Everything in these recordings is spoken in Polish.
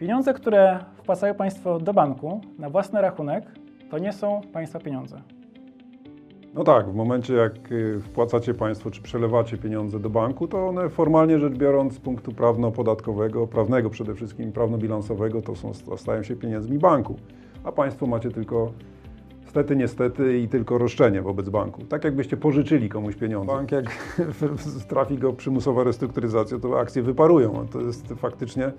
Pieniądze, które wpłacają Państwo do banku na własny rachunek, to nie są Państwa pieniądze. No tak, w momencie jak y, wpłacacie Państwo czy przelewacie pieniądze do banku, to one formalnie rzecz biorąc z punktu prawno-podatkowego, prawnego przede wszystkim, prawno-bilansowego, to są, stają się pieniędzmi banku. A Państwo macie tylko, stety, niestety i tylko roszczenie wobec banku. Tak jakbyście pożyczyli komuś pieniądze. Bank jak trafi go przymusowa restrukturyzacja, to akcje wyparują. To jest faktycznie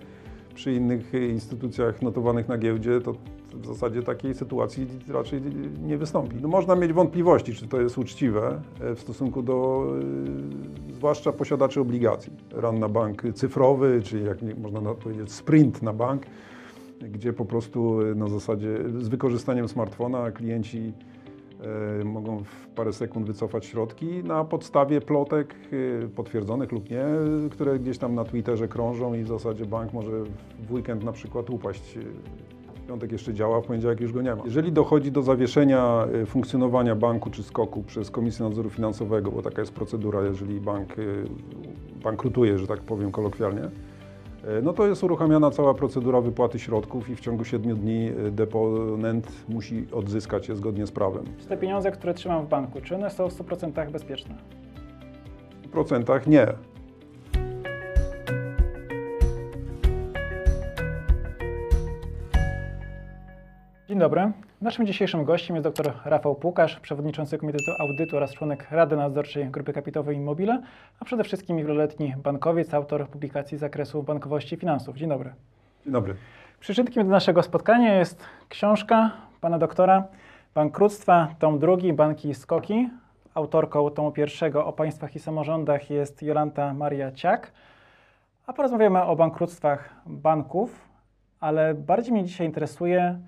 przy innych instytucjach notowanych na giełdzie, to w zasadzie takiej sytuacji raczej nie wystąpi. No można mieć wątpliwości, czy to jest uczciwe e, w stosunku do e, zwłaszcza posiadaczy obligacji. Ran na bank cyfrowy, czy jak można powiedzieć sprint na bank, gdzie po prostu e, na zasadzie z wykorzystaniem smartfona klienci mogą w parę sekund wycofać środki na podstawie plotek potwierdzonych lub nie, które gdzieś tam na Twitterze krążą i w zasadzie bank może w weekend na przykład upaść piątek jeszcze działa, w poniedziałek już go nie ma. Jeżeli dochodzi do zawieszenia funkcjonowania banku czy skoku przez Komisję Nadzoru Finansowego, bo taka jest procedura, jeżeli bank bankrutuje, że tak powiem kolokwialnie, no to jest uruchamiana cała procedura wypłaty środków i w ciągu 7 dni deponent musi odzyskać je zgodnie z prawem. Czy te pieniądze, które trzymam w banku, czy one są w 100% bezpieczne? W procentach nie. Dzień dobry. Naszym dzisiejszym gościem jest dr Rafał Pukasz, przewodniczący Komitetu Audytu oraz członek Rady Nadzorczej Grupy Kapitałowej Immobile, a przede wszystkim wieloletni bankowiec, autor publikacji z zakresu bankowości i finansów. Dzień dobry. Dzień dobry. Przyczynkiem do naszego spotkania jest książka pana doktora Bankructwa, tom drugi, Banki i Skoki. Autorką tomu pierwszego o państwach i samorządach jest Jolanta Maria Ciak. A porozmawiamy o bankructwach banków, ale bardziej mnie dzisiaj interesuje,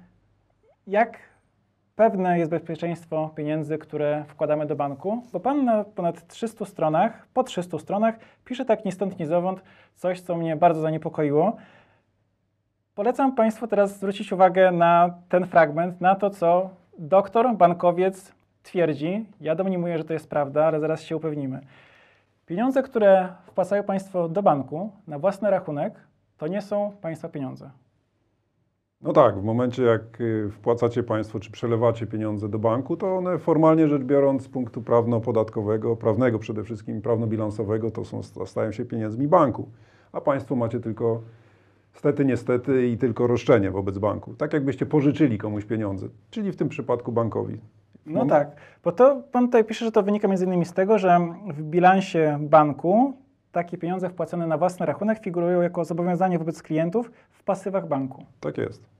jak pewne jest bezpieczeństwo pieniędzy, które wkładamy do banku, bo Pan na ponad 300 stronach, po 300 stronach pisze tak ni stąd, ni zowąd coś, co mnie bardzo zaniepokoiło. Polecam Państwu teraz zwrócić uwagę na ten fragment, na to, co doktor, bankowiec twierdzi. Ja domnimuję, że to jest prawda, ale zaraz się upewnimy. Pieniądze, które wpłacają Państwo do banku na własny rachunek, to nie są Państwa pieniądze. No tak, w momencie jak y, wpłacacie Państwo czy przelewacie pieniądze do banku, to one formalnie rzecz biorąc z punktu prawno-podatkowego, prawnego przede wszystkim, prawno-bilansowego, to są, stają się pieniędzmi banku. A Państwo macie tylko stety, niestety i tylko roszczenie wobec banku. Tak jakbyście pożyczyli komuś pieniądze, czyli w tym przypadku bankowi. No tak, bo to Pan tutaj pisze, że to wynika między innymi z tego, że w bilansie banku takie pieniądze wpłacone na własny rachunek figurują jako zobowiązanie wobec klientów w pasywach banku. Tak jest.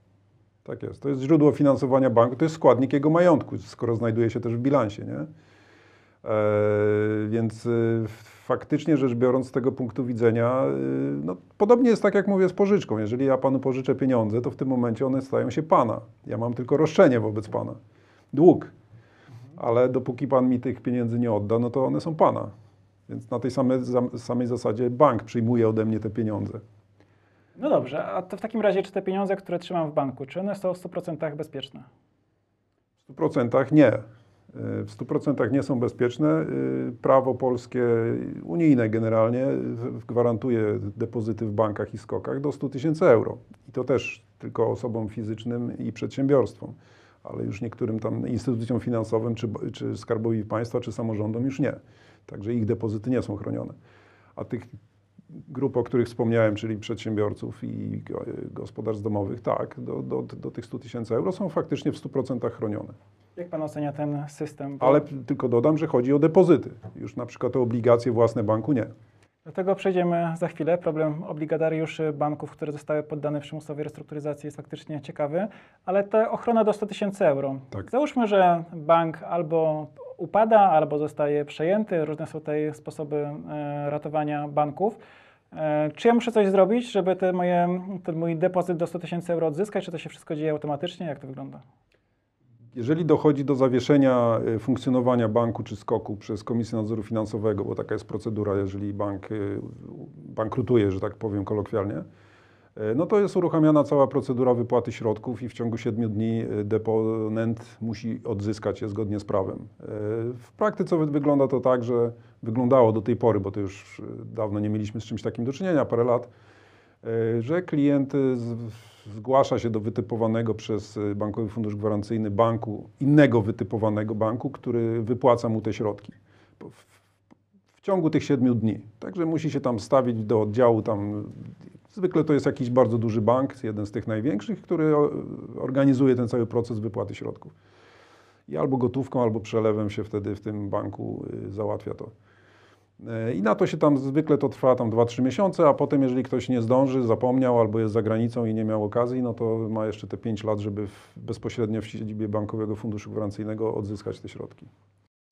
Tak jest. To jest źródło finansowania banku, to jest składnik jego majątku, skoro znajduje się też w bilansie, nie? E, więc y, faktycznie rzecz biorąc z tego punktu widzenia, y, no, podobnie jest tak jak mówię z pożyczką. Jeżeli ja panu pożyczę pieniądze, to w tym momencie one stają się pana. Ja mam tylko roszczenie wobec pana. Dług. Ale dopóki pan mi tych pieniędzy nie odda, no to one są pana. Więc na tej samej, samej zasadzie bank przyjmuje ode mnie te pieniądze. No dobrze, a to w takim razie, czy te pieniądze, które trzymam w banku, czy one są w 100% bezpieczne? W 100% nie. W 100% nie są bezpieczne. Prawo polskie, unijne generalnie, gwarantuje depozyty w bankach i skokach do 100 tysięcy euro. I to też tylko osobom fizycznym i przedsiębiorstwom, ale już niektórym tam instytucjom finansowym, czy, czy skarbowi państwa, czy samorządom już nie. Także ich depozyty nie są chronione. A tych grup, o których wspomniałem, czyli przedsiębiorców i gospodarstw domowych, tak, do, do, do tych 100 tysięcy euro są faktycznie w 100% chronione. Jak Pan ocenia ten system? Ale tylko dodam, że chodzi o depozyty. Już na przykład o obligacje własne banku nie. Do tego przejdziemy za chwilę. Problem obligadariuszy banków, które zostały poddane przymusowej restrukturyzacji jest faktycznie ciekawy, ale ta ochrona do 100 tysięcy euro. Tak. Załóżmy, że bank albo upada, albo zostaje przejęty. Różne są tutaj sposoby e, ratowania banków. E, czy ja muszę coś zrobić, żeby te moje, ten mój depozyt do 100 tysięcy euro odzyskać, czy to się wszystko dzieje automatycznie? Jak to wygląda? Jeżeli dochodzi do zawieszenia e, funkcjonowania banku czy skoku przez Komisję Nadzoru Finansowego, bo taka jest procedura, jeżeli bank bankrutuje, że tak powiem kolokwialnie, no to jest uruchamiana cała procedura wypłaty środków i w ciągu 7 dni e, deponent musi odzyskać je zgodnie z prawem. E, w praktyce wygląda to tak, że wyglądało do tej pory, bo to już dawno nie mieliśmy z czymś takim do czynienia, parę lat, e, że klient e, zgłasza się do wytypowanego przez e, Bankowy Fundusz Gwarancyjny banku, innego wytypowanego banku, który wypłaca mu te środki w ciągu tych siedmiu dni. Także musi się tam stawić do oddziału tam. Zwykle to jest jakiś bardzo duży bank, jeden z tych największych, który organizuje ten cały proces wypłaty środków. I albo gotówką, albo przelewem się wtedy w tym banku y, załatwia to. E, I na to się tam zwykle to trwa tam 2-3 miesiące, a potem jeżeli ktoś nie zdąży, zapomniał albo jest za granicą i nie miał okazji, no to ma jeszcze te 5 lat, żeby w, bezpośrednio w siedzibie Bankowego Funduszu Gwarancyjnego odzyskać te środki.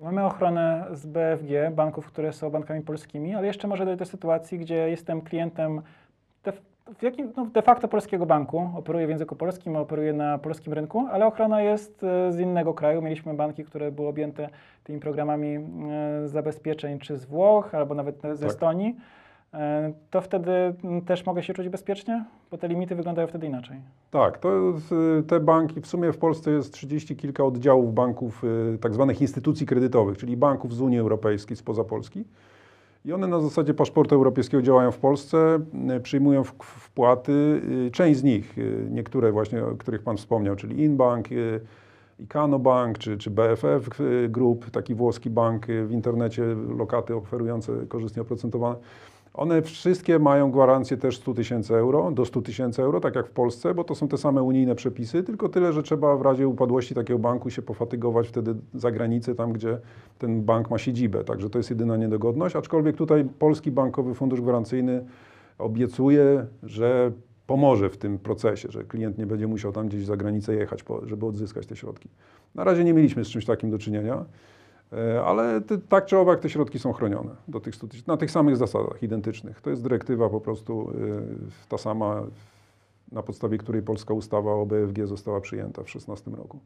Mamy ochronę z BFG, banków, które są bankami polskimi, ale jeszcze może dojść do sytuacji, gdzie jestem klientem w jakim, no de facto polskiego banku, operuję w języku polskim, operuję na polskim rynku, ale ochrona jest e, z innego kraju. Mieliśmy banki, które były objęte tymi programami e, zabezpieczeń czy z Włoch, albo nawet z Tak. Estonii. E, To wtedy też mogę się czuć bezpiecznie, bo te limity wyglądają wtedy inaczej. Tak, to te banki, w sumie w Polsce jest 30 kilka oddziałów banków, tak zwanych instytucji kredytowych, czyli banków z Unii Europejskiej, spoza Polski. I one na zasadzie paszportu europejskiego działają w Polsce, y, przyjmują wpłaty. y, Część z nich, y, niektóre właśnie, o których Pan wspomniał, czyli Inbank, Icano Bank czy, czy BFF Group, taki włoski bank w internecie, lokaty oferujące korzystnie oprocentowane. One wszystkie mają gwarancję też 100 tysięcy euro, do 100 tysięcy euro, tak jak w Polsce, bo to są te same unijne przepisy, tylko tyle, że trzeba w razie upadłości takiego banku się pofatygować wtedy za granicę, tam gdzie ten bank ma siedzibę. Także to jest jedyna niedogodność. Aczkolwiek tutaj Polski Bankowy Fundusz Gwarancyjny obiecuje, że pomoże w tym procesie, że klient nie będzie musiał tam gdzieś za granicę jechać, żeby odzyskać te środki. Na razie nie mieliśmy z czymś takim do czynienia. E, Ale ty, tak czy owak te środki są chronione do tych 100 tysięcy, na tych samych zasadach identycznych. To jest dyrektywa po prostu y, ta sama, na podstawie której polska ustawa o BFG została przyjęta w 2016 roku.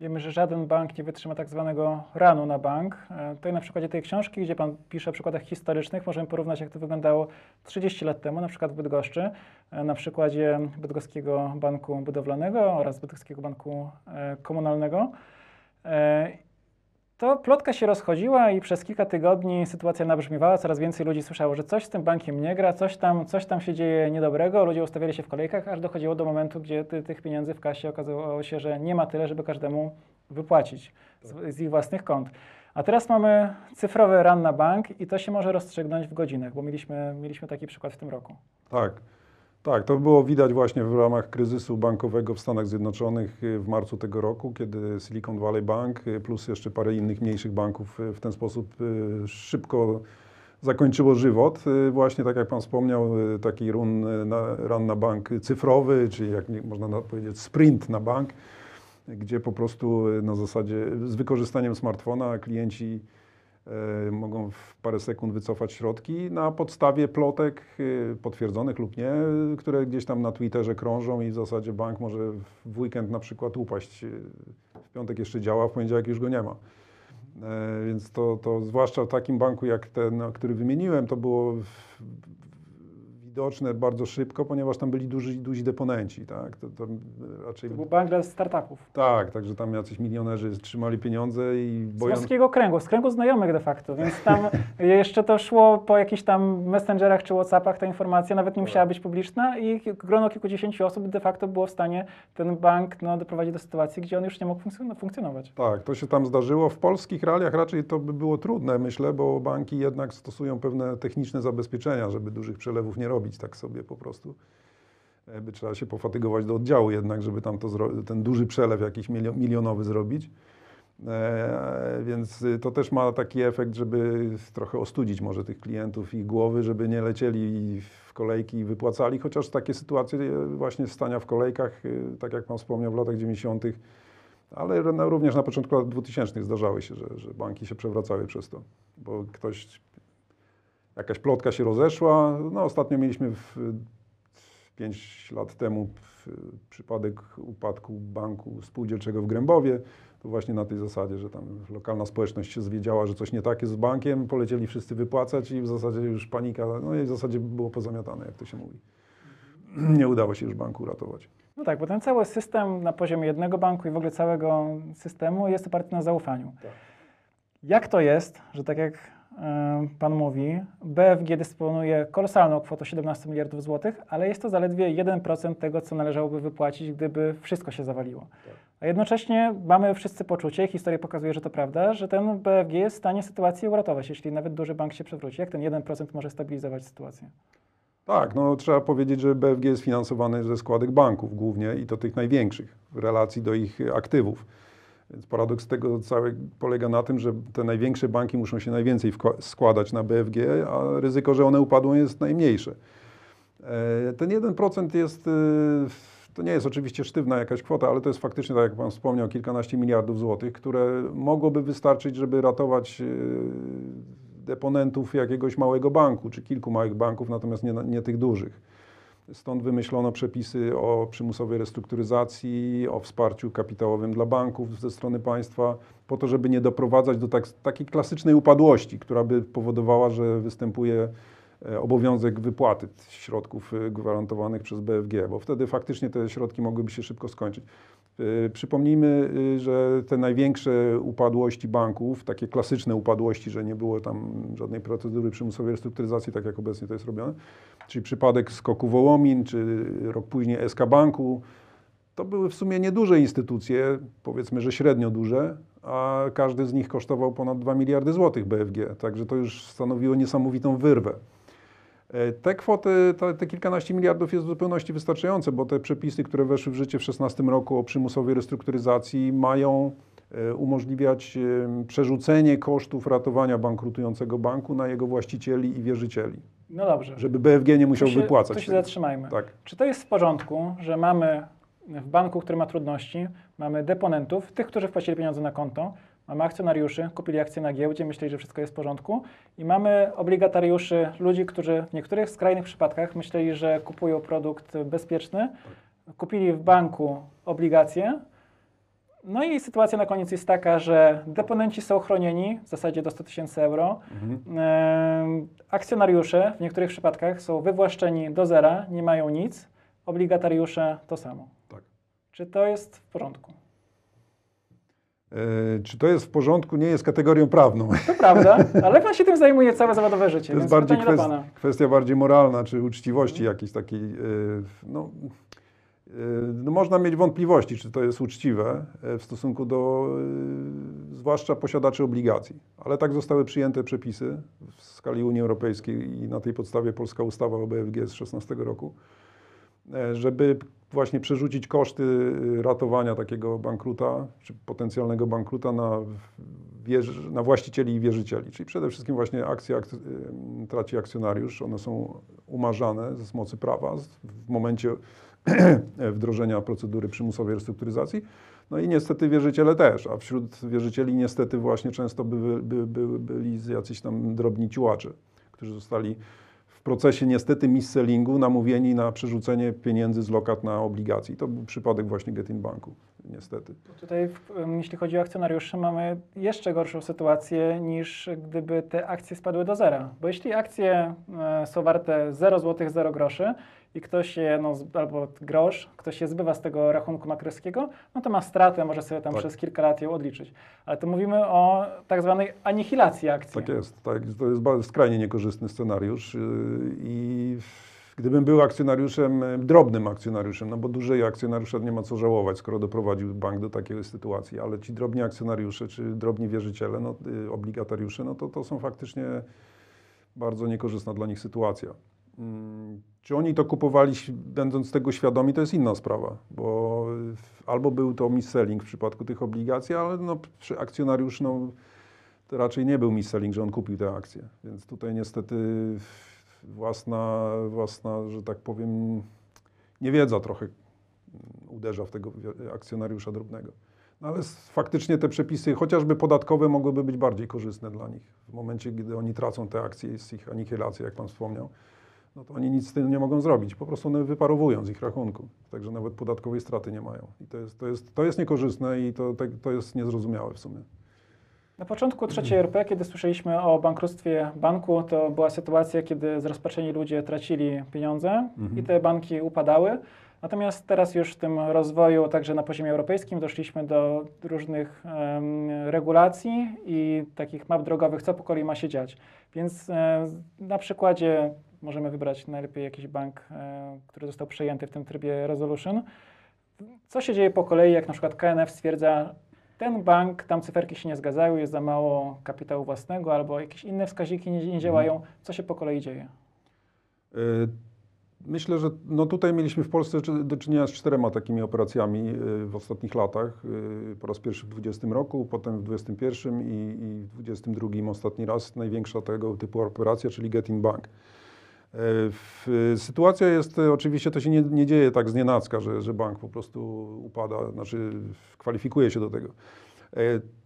Wiemy, że żaden bank nie wytrzyma tak zwanego ranu na bank. E, Tutaj na przykładzie tej książki, gdzie Pan pisze o przykładach historycznych, możemy porównać, jak to wyglądało 30 lat temu, na przykład w Bydgoszczy, e, na przykładzie Bydgoskiego Banku Budowlanego oraz Bydgoskiego Banku Komunalnego. To plotka się rozchodziła i przez kilka tygodni sytuacja nabrzmiewała, coraz więcej ludzi słyszało, że coś z tym bankiem nie gra, coś tam, coś tam się dzieje niedobrego, ludzie ustawiali się w kolejkach, aż dochodziło do momentu, gdzie ty, tych pieniędzy w kasie okazało się, że nie ma tyle, żeby każdemu wypłacić z, z ich własnych kont. A teraz mamy cyfrowy run na bank i to się może rozstrzygnąć w godzinach, bo mieliśmy, mieliśmy taki przykład w tym roku. Tak, tak, to było widać właśnie w ramach kryzysu bankowego w Stanach Zjednoczonych y, w marcu tego roku, kiedy Silicon Valley Bank y, plus jeszcze parę innych mniejszych banków y, w ten sposób szybko zakończyło żywot. Właśnie tak jak Pan wspomniał, taki run na, run na bank cyfrowy, czyli jak można na- powiedzieć sprint na bank, gdzie po prostu na zasadzie z wykorzystaniem smartfona klienci mogą w parę sekund wycofać środki na podstawie plotek y, potwierdzonych lub nie, które gdzieś tam na Twitterze krążą i w zasadzie bank może w weekend na przykład upaść. y, W piątek jeszcze działa, w poniedziałek już go nie ma. E, Więc to, to zwłaszcza w takim banku jak ten, który wymieniłem, to było widoczne bardzo szybko, ponieważ tam byli duży, duzi deponenci. Tak? To, to raczej To był bank dla startupów. tak, także tam jacyś milionerzy trzymali pieniądze i Z boją... kręgu, z kręgu znajomych de facto, więc tam jeszcze to szło po jakichś tam messengerach czy whatsappach, ta informacja nawet nie musiała być publiczna i grono kilkudziesięciu osób de facto było w stanie ten bank no, doprowadzić do sytuacji, gdzie on już nie mógł funkcjon- funkcjonować. Tak, to się tam zdarzyło. W polskich realiach raczej to by było trudne, myślę, bo banki jednak stosują pewne techniczne zabezpieczenia, żeby dużych przelewów nie robić tak sobie po prostu. E, By trzeba się pofatygować do oddziału jednak, żeby tam to ten duży przelew jakiś milio- milionowy zrobić. E, więc to też ma taki efekt, żeby trochę ostudzić może tych klientów i głowy, żeby nie lecieli w kolejki i wypłacali, chociaż takie sytuacje e, właśnie stania w kolejkach, y, tak jak Pan wspomniał w latach 90., ale no, również na początku lat 2000 zdarzały się, że, że banki się przewracały przez to, bo ktoś, jakaś plotka się rozeszła. No, ostatnio mieliśmy w, 5 lat temu przypadek upadku banku spółdzielczego w Grębowie. To właśnie na tej zasadzie, że tam lokalna społeczność się zwiedziała, że coś nie tak jest z bankiem, polecieli wszyscy wypłacać i w zasadzie już panika, no i w zasadzie było pozamiatane, jak to się mówi. Nie udało się już banku uratować. No tak, bo ten cały system na poziomie jednego banku i w ogóle całego systemu jest oparty na zaufaniu. Tak. Jak to jest, że tak jak Pan mówi, BFG dysponuje kolosalną kwotą 17 miliardów złotych, ale jest to zaledwie 1% tego, co należałoby wypłacić, gdyby wszystko się zawaliło. A jednocześnie mamy wszyscy poczucie, historia pokazuje, że to prawda, że ten BFG jest w stanie sytuację uratować, jeśli nawet duży bank się przewróci. Jak ten 1% może stabilizować sytuację? Tak, no trzeba powiedzieć, że BFG jest finansowany ze składek banków głównie i to tych największych w relacji do ich aktywów. Więc paradoks tego cały polega na tym, że te największe banki muszą się najwięcej składać na BFG, a ryzyko, że one upadną jest najmniejsze. E, Ten 1% jest, e, to nie jest oczywiście sztywna jakaś kwota, ale to jest faktycznie, tak jak Pan wspomniał, kilkanaście miliardów złotych, które mogłoby wystarczyć, żeby ratować e, deponentów jakiegoś małego banku, czy kilku małych banków, natomiast nie, nie tych dużych. Stąd wymyślono przepisy o przymusowej restrukturyzacji, o wsparciu kapitałowym dla banków ze strony państwa, po to, żeby nie doprowadzać do tak, takiej klasycznej upadłości, która by powodowała, że występuje e, obowiązek wypłaty środków e, gwarantowanych przez BFG, bo wtedy faktycznie te środki mogłyby się szybko skończyć. E, Przypomnijmy, e, że te największe upadłości banków, takie klasyczne upadłości, że nie było tam żadnej procedury przymusowej restrukturyzacji, tak jak obecnie to jest robione, czyli przypadek skoku Wołomin, czy rok później SK Banku, to były w sumie nieduże instytucje, powiedzmy, że średnio duże, a każdy z nich kosztował ponad 2 miliardy złotych BFG, także to już stanowiło niesamowitą wyrwę. E, Te kwoty, te, te kilkanaście miliardów jest w zupełności wystarczające, bo te przepisy, które weszły w życie w 2016 roku o przymusowej restrukturyzacji mają e, umożliwiać e, przerzucenie kosztów ratowania bankrutującego banku na jego właścicieli i wierzycieli, No dobrze. żeby BFG nie musiał tu się, wypłacać. Tu się tego. zatrzymajmy. Tak. Czy to jest w porządku, że mamy w banku, który ma trudności, mamy deponentów, tych, którzy wpłacili pieniądze na konto, mamy akcjonariuszy, kupili akcje na giełdzie, myśleli, że wszystko jest w porządku i mamy obligatariuszy, ludzi, którzy w niektórych skrajnych przypadkach myśleli, że kupują produkt bezpieczny, kupili w banku obligacje, no i sytuacja na koniec jest taka, że deponenci są chronieni w zasadzie do 100 tysięcy euro. Mhm. Em, Akcjonariusze w niektórych przypadkach są wywłaszczeni do zera, nie mają nic. Obligatariusze to samo. Tak. Czy to jest w porządku? E, Czy to jest w porządku? Nie jest kategorią prawną. To prawda, ale pan się tym zajmuje całe zawodowe życie, To jest bardziej kwest, kwestia bardziej moralna, czy uczciwości jakiejś takiej. e, No, e, no można mieć wątpliwości, czy to jest uczciwe w stosunku do zwłaszcza posiadaczy obligacji. Ale tak zostały przyjęte przepisy w skali Unii Europejskiej i na tej podstawie polska ustawa o BFG z 2016 roku, żeby właśnie przerzucić koszty e, ratowania takiego bankruta, czy potencjalnego bankruta na, wierz- na właścicieli i wierzycieli. Czyli przede wszystkim właśnie akcje ak- em, traci akcjonariusz, one są umarzane z mocy prawa w momencie wdrożenia procedury przymusowej restrukturyzacji. No i niestety wierzyciele też, a wśród wierzycieli niestety właśnie często by, by, by, byli jacyś tam drobni ciułacze, którzy zostali w procesie niestety mis-sellingu namówieni na przerzucenie pieniędzy z lokat na obligacji. To był przypadek właśnie Getin Banku, niestety. Tutaj, jeśli chodzi o akcjonariuszy, mamy jeszcze gorszą sytuację niż gdyby te akcje spadły do zera. Bo jeśli akcje e, są warte 0 zł, 0 groszy i ktoś je, no, albo grosz, ktoś je zbywa z tego rachunku makryskiego, no to ma stratę, może sobie tam Tak. przez kilka lat ją odliczyć. Ale tu mówimy o tak zwanej anihilacji akcji. Tak jest. Tak, to jest bardzo skrajnie niekorzystny scenariusz yy, i gdybym był akcjonariuszem, yy, drobnym akcjonariuszem, no bo dużej akcjonariusza nie ma co żałować, skoro doprowadził bank do takiej sytuacji, ale ci drobni akcjonariusze czy drobni wierzyciele, no, yy, obligatariusze, no to, to są faktycznie bardzo niekorzystna dla nich sytuacja. Mm, Czy oni to kupowali, będąc tego świadomi, to jest inna sprawa, bo albo był to mis-selling w przypadku tych obligacji, ale no, przy- akcjonariusz no, to raczej nie był mis-selling, że on kupił te akcje. Więc tutaj niestety własna, własna, że tak powiem, niewiedza trochę uderza w tego akcjonariusza drobnego. No ale faktycznie te przepisy, chociażby podatkowe, mogłyby być bardziej korzystne dla nich. W momencie, gdy oni tracą te akcje, jest ich anihilacja, jak Pan wspomniał, no to oni nic z tym nie mogą zrobić. Po prostu one wyparowują z ich rachunku. Także nawet podatkowej straty nie mają. I to jest, to jest, to jest niekorzystne i to, to jest niezrozumiałe w sumie. Na początku trzeciej RP, kiedy słyszeliśmy o bankructwie banku, to była sytuacja, kiedy zrozpaczeni ludzie tracili pieniądze Mhm. i te banki upadały. Natomiast teraz już w tym rozwoju, także na poziomie europejskim, doszliśmy do różnych em, regulacji i takich map drogowych, co po kolei ma się dziać. Więc e, na przykładzie możemy wybrać najlepiej jakiś bank, e, który został przejęty w tym trybie Resolution. Co się dzieje po kolei, jak na przykład KNF stwierdza, ten bank, tam cyferki się nie zgadzają, jest za mało kapitału własnego, albo jakieś inne wskaźniki nie, nie działają. Co się po kolei dzieje? Y, Myślę, że no tutaj mieliśmy w Polsce do czynienia z czterema takimi operacjami y, w ostatnich latach. Po raz pierwszy w 2020 roku, potem w 2021 i, i w 2022 ostatni raz największa tego typu operacja, czyli Getin Bank. W- Sytuacja jest, y, oczywiście to się nie, nie dzieje tak z nienacka, że, że bank po prostu upada, znaczy kwalifikuje się do tego. E,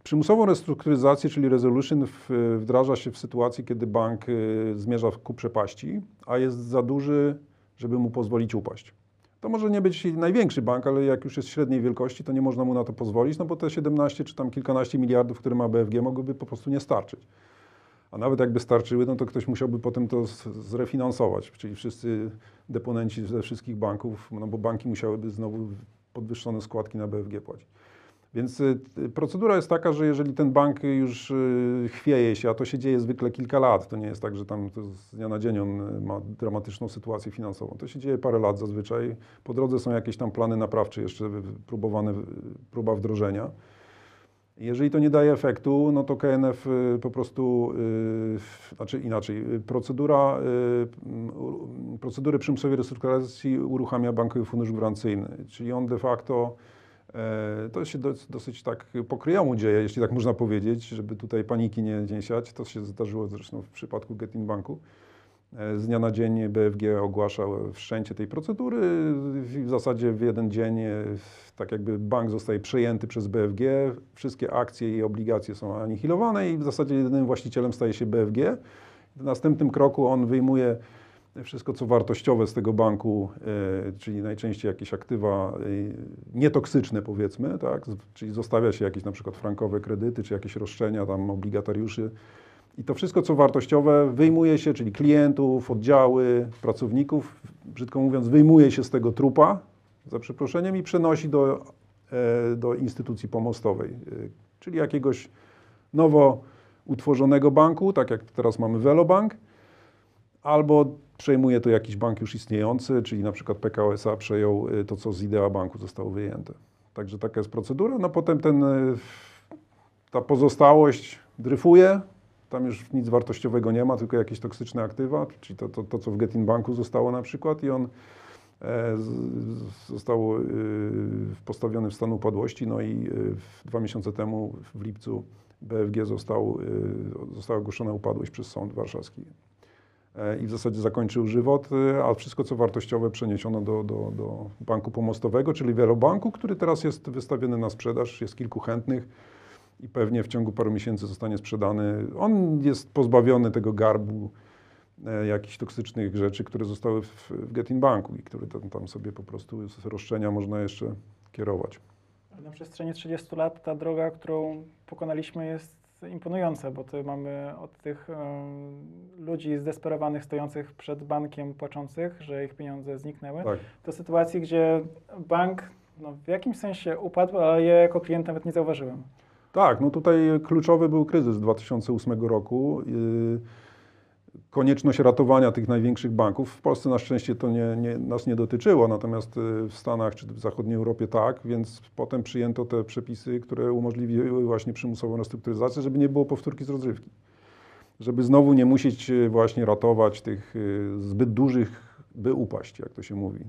Przymusową restrukturyzację, czyli resolution, wdraża się w sytuacji, kiedy bank zmierza ku przepaści, a jest za duży, żeby mu pozwolić upaść. To może nie być największy bank, ale jak już jest średniej wielkości, to nie można mu na to pozwolić, no bo te 17 czy tam kilkanaście miliardów, które ma BFG, mogłyby po prostu nie starczyć. A nawet jakby starczyły, no to ktoś musiałby potem to zrefinansować, czyli wszyscy deponenci ze wszystkich banków, no bo banki musiałyby znowu podwyższone składki na BFG płacić. Więc y, procedura jest taka, że jeżeli ten bank już y, chwieje się, a to się dzieje zwykle kilka lat, to nie jest tak, że tam z dnia na dzień on y, ma dramatyczną sytuację finansową. To się dzieje parę lat zazwyczaj. Po drodze są jakieś tam plany naprawcze jeszcze próbowane, próba wdrożenia. Jeżeli to nie daje efektu, no to KNF y, po prostu, y, znaczy inaczej, y, procedura, procedury przymusowej restrukturyzacji uruchamia Bankowy Fundusz Gwarancyjny, czyli on de facto, e, to się dos- dosyć tak po kryjomu dzieje, jeśli tak można powiedzieć, żeby tutaj paniki nie, nie. To się zdarzyło zresztą w przypadku Getin Banku. E, Z dnia na dzień BFG ogłaszał wszczęcie tej procedury. W zasadzie w jeden dzień, e, tak jakby bank zostaje przejęty przez BFG, wszystkie akcje i obligacje są anihilowane i w zasadzie jedynym właścicielem staje się BFG. W następnym kroku on wyjmuje wszystko, co wartościowe z tego banku, e, czyli najczęściej jakieś aktywa nietoksyczne, powiedzmy, tak? Czyli zostawia się jakieś na przykład frankowe kredyty, czy jakieś roszczenia tam obligatariuszy. I to wszystko, co wartościowe, wyjmuje się, czyli klientów, oddziały, pracowników, brzydko mówiąc, wyjmuje się z tego trupa, za przeproszeniem, i przenosi do, e, do instytucji pomostowej, e, czyli jakiegoś nowo utworzonego banku, tak jak teraz mamy Velobank, albo przejmuje to jakiś bank już istniejący, czyli na przykład PKO SA przejął y, to, co z Idea Banku zostało wyjęte. Także taka jest procedura. No potem ten, ta pozostałość dryfuje, tam już nic wartościowego nie ma, tylko jakieś toksyczne aktywa, czyli to, to, to co w Getin Banku zostało na przykład i on e, został y, postawiony w stan upadłości, no i w- dwa miesiące temu w lipcu BFG został, została ogłoszona upadłość przez Sąd Warszawski. E, i w zasadzie zakończył żywot, a wszystko co wartościowe przeniesiono do, do, do banku pomostowego, czyli Wielobanku, który teraz jest wystawiony na sprzedaż, jest kilku chętnych i pewnie w ciągu paru miesięcy zostanie sprzedany. On jest pozbawiony tego garbu e, jakichś toksycznych rzeczy, które zostały w, w Getin Banku i które tam, tam sobie po prostu z roszczenia można jeszcze kierować. Na przestrzeni 30 lat ta droga, którą pokonaliśmy jest imponująca, bo to mamy od tych em, ludzi zdesperowanych, stojących przed bankiem, płaczących, że ich pieniądze zniknęły, Tak. do sytuacji, gdzie bank no, w jakimś sensie upadł, ale ja jako klient nawet nie zauważyłem. Tak, no tutaj kluczowy był kryzys 2008 roku. Konieczność ratowania tych największych banków. W Polsce na szczęście to nie, nie, nas nie dotyczyło, natomiast yy, w Stanach czy w zachodniej Europie tak, więc potem przyjęto te przepisy, które umożliwiły właśnie przymusową restrukturyzację, żeby nie było powtórki z rozrywki. Żeby znowu nie musieć yy, właśnie ratować tych yy, zbyt dużych, by upaść, jak to się mówi,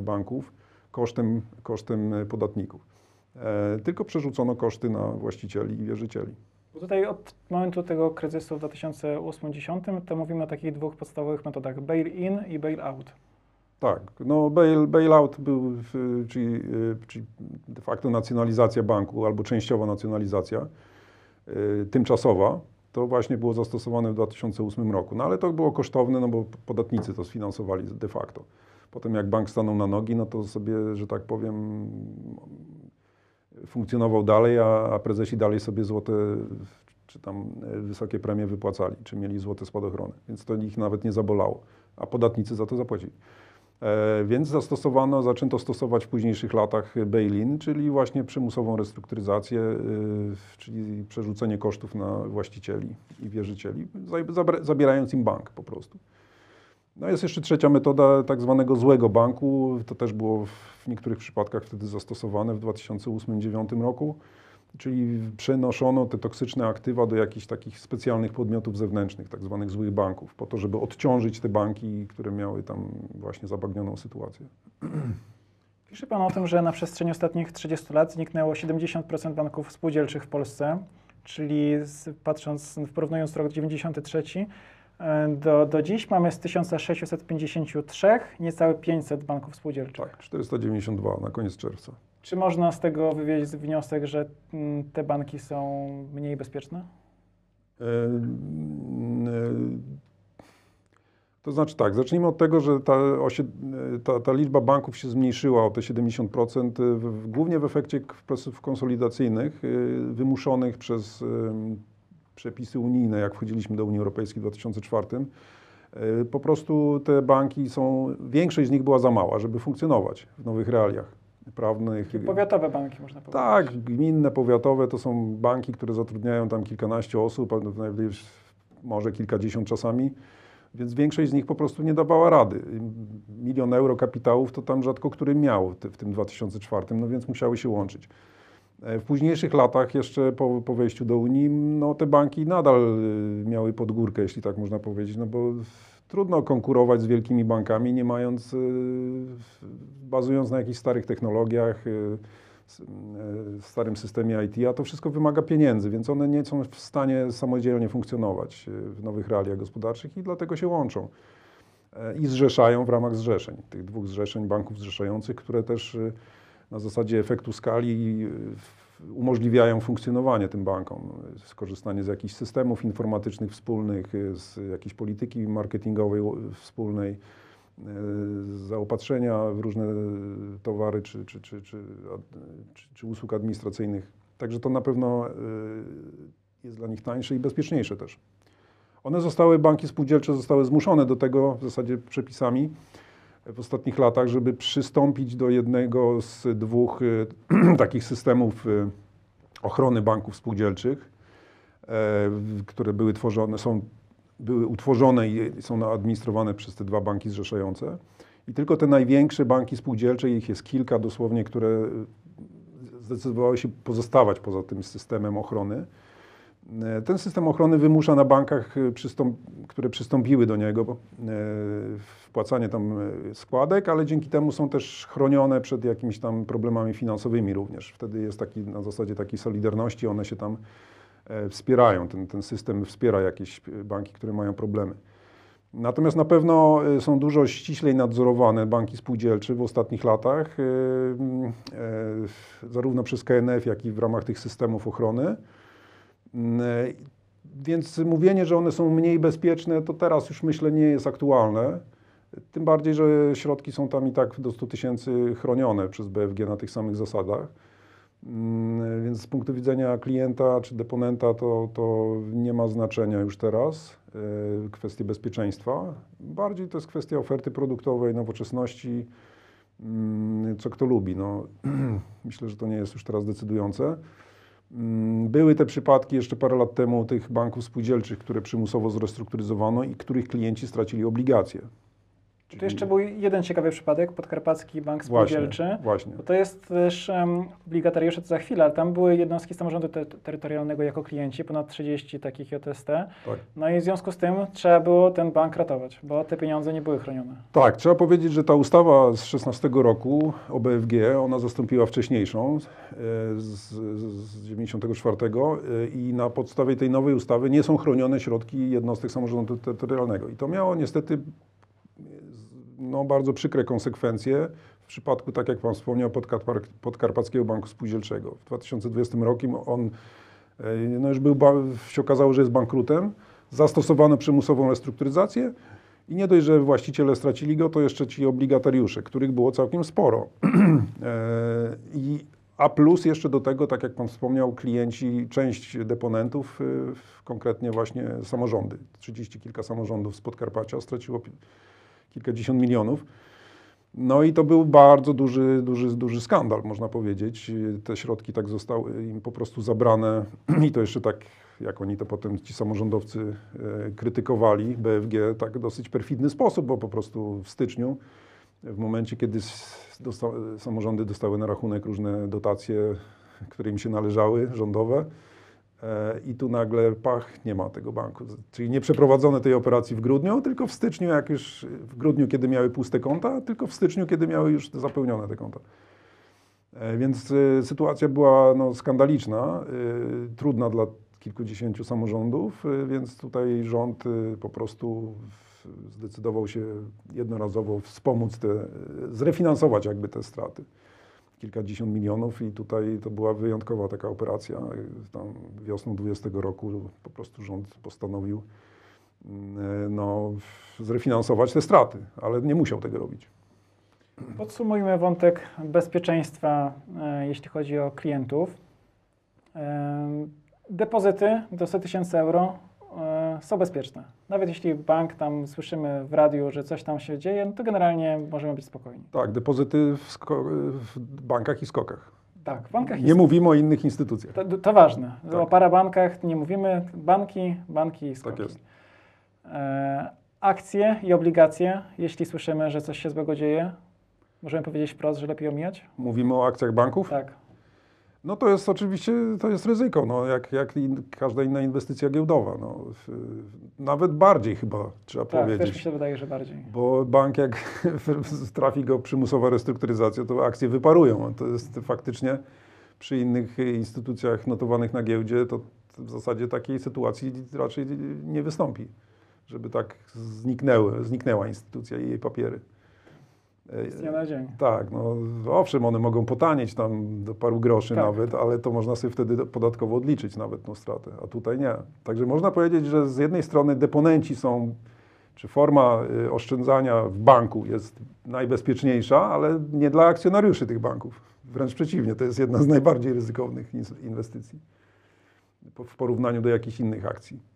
banków kosztem, kosztem podatników. E, tylko przerzucono koszty na właścicieli i wierzycieli. Bo tutaj od momentu tego kryzysu w 2008-2010 to mówimy o takich dwóch podstawowych metodach, bail-in i bail-out. Tak, no bail, bailout był, czyli, y, czyli de facto nacjonalizacja banku albo częściowa nacjonalizacja y, tymczasowa. To właśnie było zastosowane w 2008 roku. No ale to było kosztowne, no bo podatnicy to sfinansowali de facto. Potem jak bank stanął na nogi, no to sobie, że tak powiem, funkcjonował dalej, a, a prezesi dalej sobie złote czy tam e, wysokie premie wypłacali, czy mieli złote spadochrony, więc to ich nawet nie zabolało, a podatnicy za to zapłacili. E, Więc zastosowano, zaczęto stosować w późniejszych latach bail-in, czyli właśnie przymusową restrukturyzację, e, czyli przerzucenie kosztów na właścicieli i wierzycieli, zabierając im bank po prostu. No jest jeszcze trzecia metoda tak zwanego złego banku. To też było w niektórych przypadkach wtedy zastosowane w 2008-2009 roku. Czyli przenoszono te toksyczne aktywa do jakichś takich specjalnych podmiotów zewnętrznych, tak zwanych złych banków, po to, żeby odciążyć te banki, które miały tam właśnie zabagnioną sytuację. Pisze Pan o tym, że na przestrzeni ostatnich 30 lat zniknęło 70% banków spółdzielczych w Polsce, czyli z, patrząc, porównując rok 93 e, do, do dziś mamy z 1653 niecałe 500 banków spółdzielczych. Tak, 492 na koniec czerwca. Czy można z tego wywieźć wniosek, że mm, te banki są mniej bezpieczne? E, e, To znaczy tak, zacznijmy od tego, że ta, ta, ta liczba banków się zmniejszyła o te 70%, w, w, głównie w efekcie procesów konsolidacyjnych y, wymuszonych przez ym, przepisy unijne, jak wchodziliśmy do Unii Europejskiej w 2004. Y, Po prostu te banki są, większość z nich była za mała, żeby funkcjonować w nowych realiach prawnych. Powiatowe banki, można powiedzieć. Tak, gminne, powiatowe to są banki, które zatrudniają tam kilkanaście osób, może kilkadziesiąt czasami, więc większość z nich po prostu nie dawała rady. Milion euro kapitałów to tam rzadko który miał w tym 2004, no więc musiały się łączyć. E, W późniejszych latach, jeszcze po, po wejściu do Unii, no te banki nadal y, miały podgórkę, jeśli tak można powiedzieć, no bo trudno konkurować z wielkimi bankami, nie mając, y, bazując na jakichś starych technologiach, starym systemie IT, a to wszystko wymaga pieniędzy, więc one nie są w stanie samodzielnie funkcjonować w nowych realiach gospodarczych i dlatego się łączą. E, I zrzeszają w ramach zrzeszeń, tych dwóch zrzeszeń, banków zrzeszających, które też na zasadzie efektu skali w- umożliwiają funkcjonowanie tym bankom, y, skorzystanie z jakichś systemów informatycznych wspólnych, y, z jakiejś polityki marketingowej wspólnej, y, zaopatrzenia w różne towary czy, czy, czy, czy, czy, usług administracyjnych. Także to na pewno jest dla nich tańsze i bezpieczniejsze też. One zostały, banki spółdzielcze zostały zmuszone do tego w zasadzie przepisami w ostatnich latach, żeby przystąpić do jednego z dwóch y, takich systemów y, ochrony banków spółdzielczych, e, które były tworzone, są, były utworzone i są administrowane przez te dwa banki zrzeszające. I tylko te największe banki spółdzielcze, ich jest kilka dosłownie, które y, zdecydowały się pozostawać poza tym systemem ochrony. E, Ten system ochrony wymusza na bankach, przystąp, które przystąpiły do niego, e, wpłacanie tam e, składek, ale dzięki temu są też chronione przed jakimiś tam problemami finansowymi również. Wtedy jest taki, na zasadzie takiej solidarności, one się tam e, wspierają. Ten, ten system wspiera jakieś e, banki, które mają problemy. Natomiast na pewno e, są dużo ściślej nadzorowane banki spółdzielcze w ostatnich latach, e, e, zarówno przez KNF, jak i w ramach tych systemów ochrony. Mm, e, Więc mówienie, że one są mniej bezpieczne, to teraz już myślę nie jest aktualne. Tym bardziej, że środki są tam i tak do 100 tysięcy chronione przez BFG na tych samych zasadach. Mm, Więc z punktu widzenia klienta czy deponenta to, to nie ma znaczenia już teraz e, kwestie bezpieczeństwa. Bardziej to jest kwestia oferty produktowej, nowoczesności, mm, co kto lubi. No, myślę, że to nie jest już teraz decydujące. Mm, Były te przypadki jeszcze parę lat temu tych banków spółdzielczych, które przymusowo zrestrukturyzowano i których klienci stracili obligacje. Tu jeszcze był jeden ciekawy przypadek, Podkarpacki Bank Właśnie, Spółdzielczy. właśnie. Bo to jest też um, obligatariusze, to za chwilę, ale tam były jednostki samorządu te terytorialnego jako klienci, ponad 30 takich JST. Tak. No i w związku z tym trzeba było ten bank ratować, bo te pieniądze nie były chronione. Tak, trzeba powiedzieć, że ta ustawa z 16 roku o BFG, ona zastąpiła wcześniejszą e, z, z 94 e, i na podstawie tej nowej ustawy nie są chronione środki jednostek samorządu terytorialnego. I to miało niestety no, bardzo przykre konsekwencje w przypadku, tak jak Pan wspomniał, Podkarpa- Podkarpackiego Banku Spółdzielczego. W 2020 roku on e, no, już był, się okazało, że jest bankrutem. Zastosowano przymusową restrukturyzację i nie dość, że właściciele stracili go, to jeszcze ci obligatariusze, których było całkiem sporo. E, I, a plus jeszcze do tego, tak jak Pan wspomniał, klienci, część deponentów, w- konkretnie właśnie samorządy. 30 kilka samorządów z Podkarpacia straciło kilkadziesiąt milionów. No i to był bardzo duży, duży, duży skandal, można powiedzieć. Te środki tak zostały im po prostu zabrane i to jeszcze tak, jak oni to potem, ci samorządowcy e, krytykowali BFG, tak dosyć perfidny sposób, bo po prostu w styczniu, w momencie, kiedy dosta samorządy dostały na rachunek różne dotacje, które im się należały, rządowe, I tu nagle pach, nie ma tego banku. Czyli nie przeprowadzono tej operacji w grudniu, tylko w styczniu, jak już w grudniu, kiedy miały puste konta, tylko w styczniu, kiedy miały już zapełnione te konta. E, Więc e, sytuacja była no, skandaliczna, e, trudna dla kilkudziesięciu samorządów, e, więc tutaj rząd e, po prostu zdecydował się jednorazowo wspomóc te, e, zrefinansować jakby te straty kilkadziesiąt milionów i tutaj to była wyjątkowa taka operacja. Tam wiosną 20 roku po prostu rząd postanowił mm, no, zrefinansować te straty, ale nie musiał tego robić. Podsumujmy wątek bezpieczeństwa, e, jeśli chodzi o klientów. E, depozyty do 100 tysięcy euro e, są bezpieczne. Nawet jeśli bank tam słyszymy w radiu, że coś tam się dzieje, no to generalnie możemy być spokojni. Tak, depozyty w, w bankach i skokach. Tak, w bankach Nie jest, mówimy o innych instytucjach. to, to ważne. Tak. O parabankach nie mówimy. Banki, banki i skoki. Tak jest. E, akcje i obligacje, jeśli słyszymy, że coś się złego dzieje, możemy powiedzieć wprost, że lepiej omijać? Mówimy o akcjach banków? Tak. No to jest oczywiście, to jest ryzyko, no, jak, jak in, każda inna inwestycja giełdowa. No, w, nawet bardziej chyba trzeba Tak, powiedzieć. też mi się wydaje, że bardziej. Bo bank, jak trafi go przymusowa restrukturyzacja, to akcje wyparują. To jest faktycznie przy innych instytucjach notowanych na giełdzie, to w zasadzie takiej sytuacji raczej nie wystąpi, żeby tak zniknęły, zniknęła instytucja i jej papiery. Z dnia na dzień. Tak, no owszem, one mogą potanieć tam do paru groszy Tak. nawet, ale to można sobie wtedy podatkowo odliczyć nawet tą stratę, a tutaj nie. Także można powiedzieć, że z jednej strony deponenci są, czy forma y, oszczędzania w banku jest najbezpieczniejsza, ale nie dla akcjonariuszy tych banków. Wręcz przeciwnie, to jest jedna z najbardziej ryzykownych inwestycji w porównaniu do jakichś innych akcji.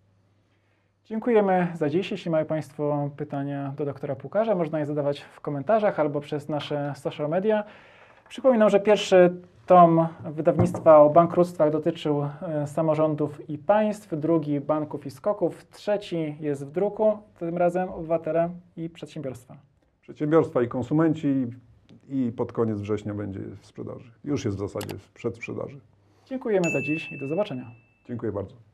Dziękujemy za dziś. Jeśli mają Państwo pytania do doktora Pukarza, można je zadawać w komentarzach albo przez nasze social media. Przypominam, że pierwszy tom wydawnictwa o bankructwach dotyczył e, samorządów i państw, drugi banków i skoków, trzeci jest w druku, tym razem obywatele i przedsiębiorstwa. Przedsiębiorstwa i konsumenci i pod koniec września będzie w sprzedaży. Już jest w zasadzie w przedsprzedaży. Dziękujemy za dziś i do zobaczenia. Dziękuję bardzo.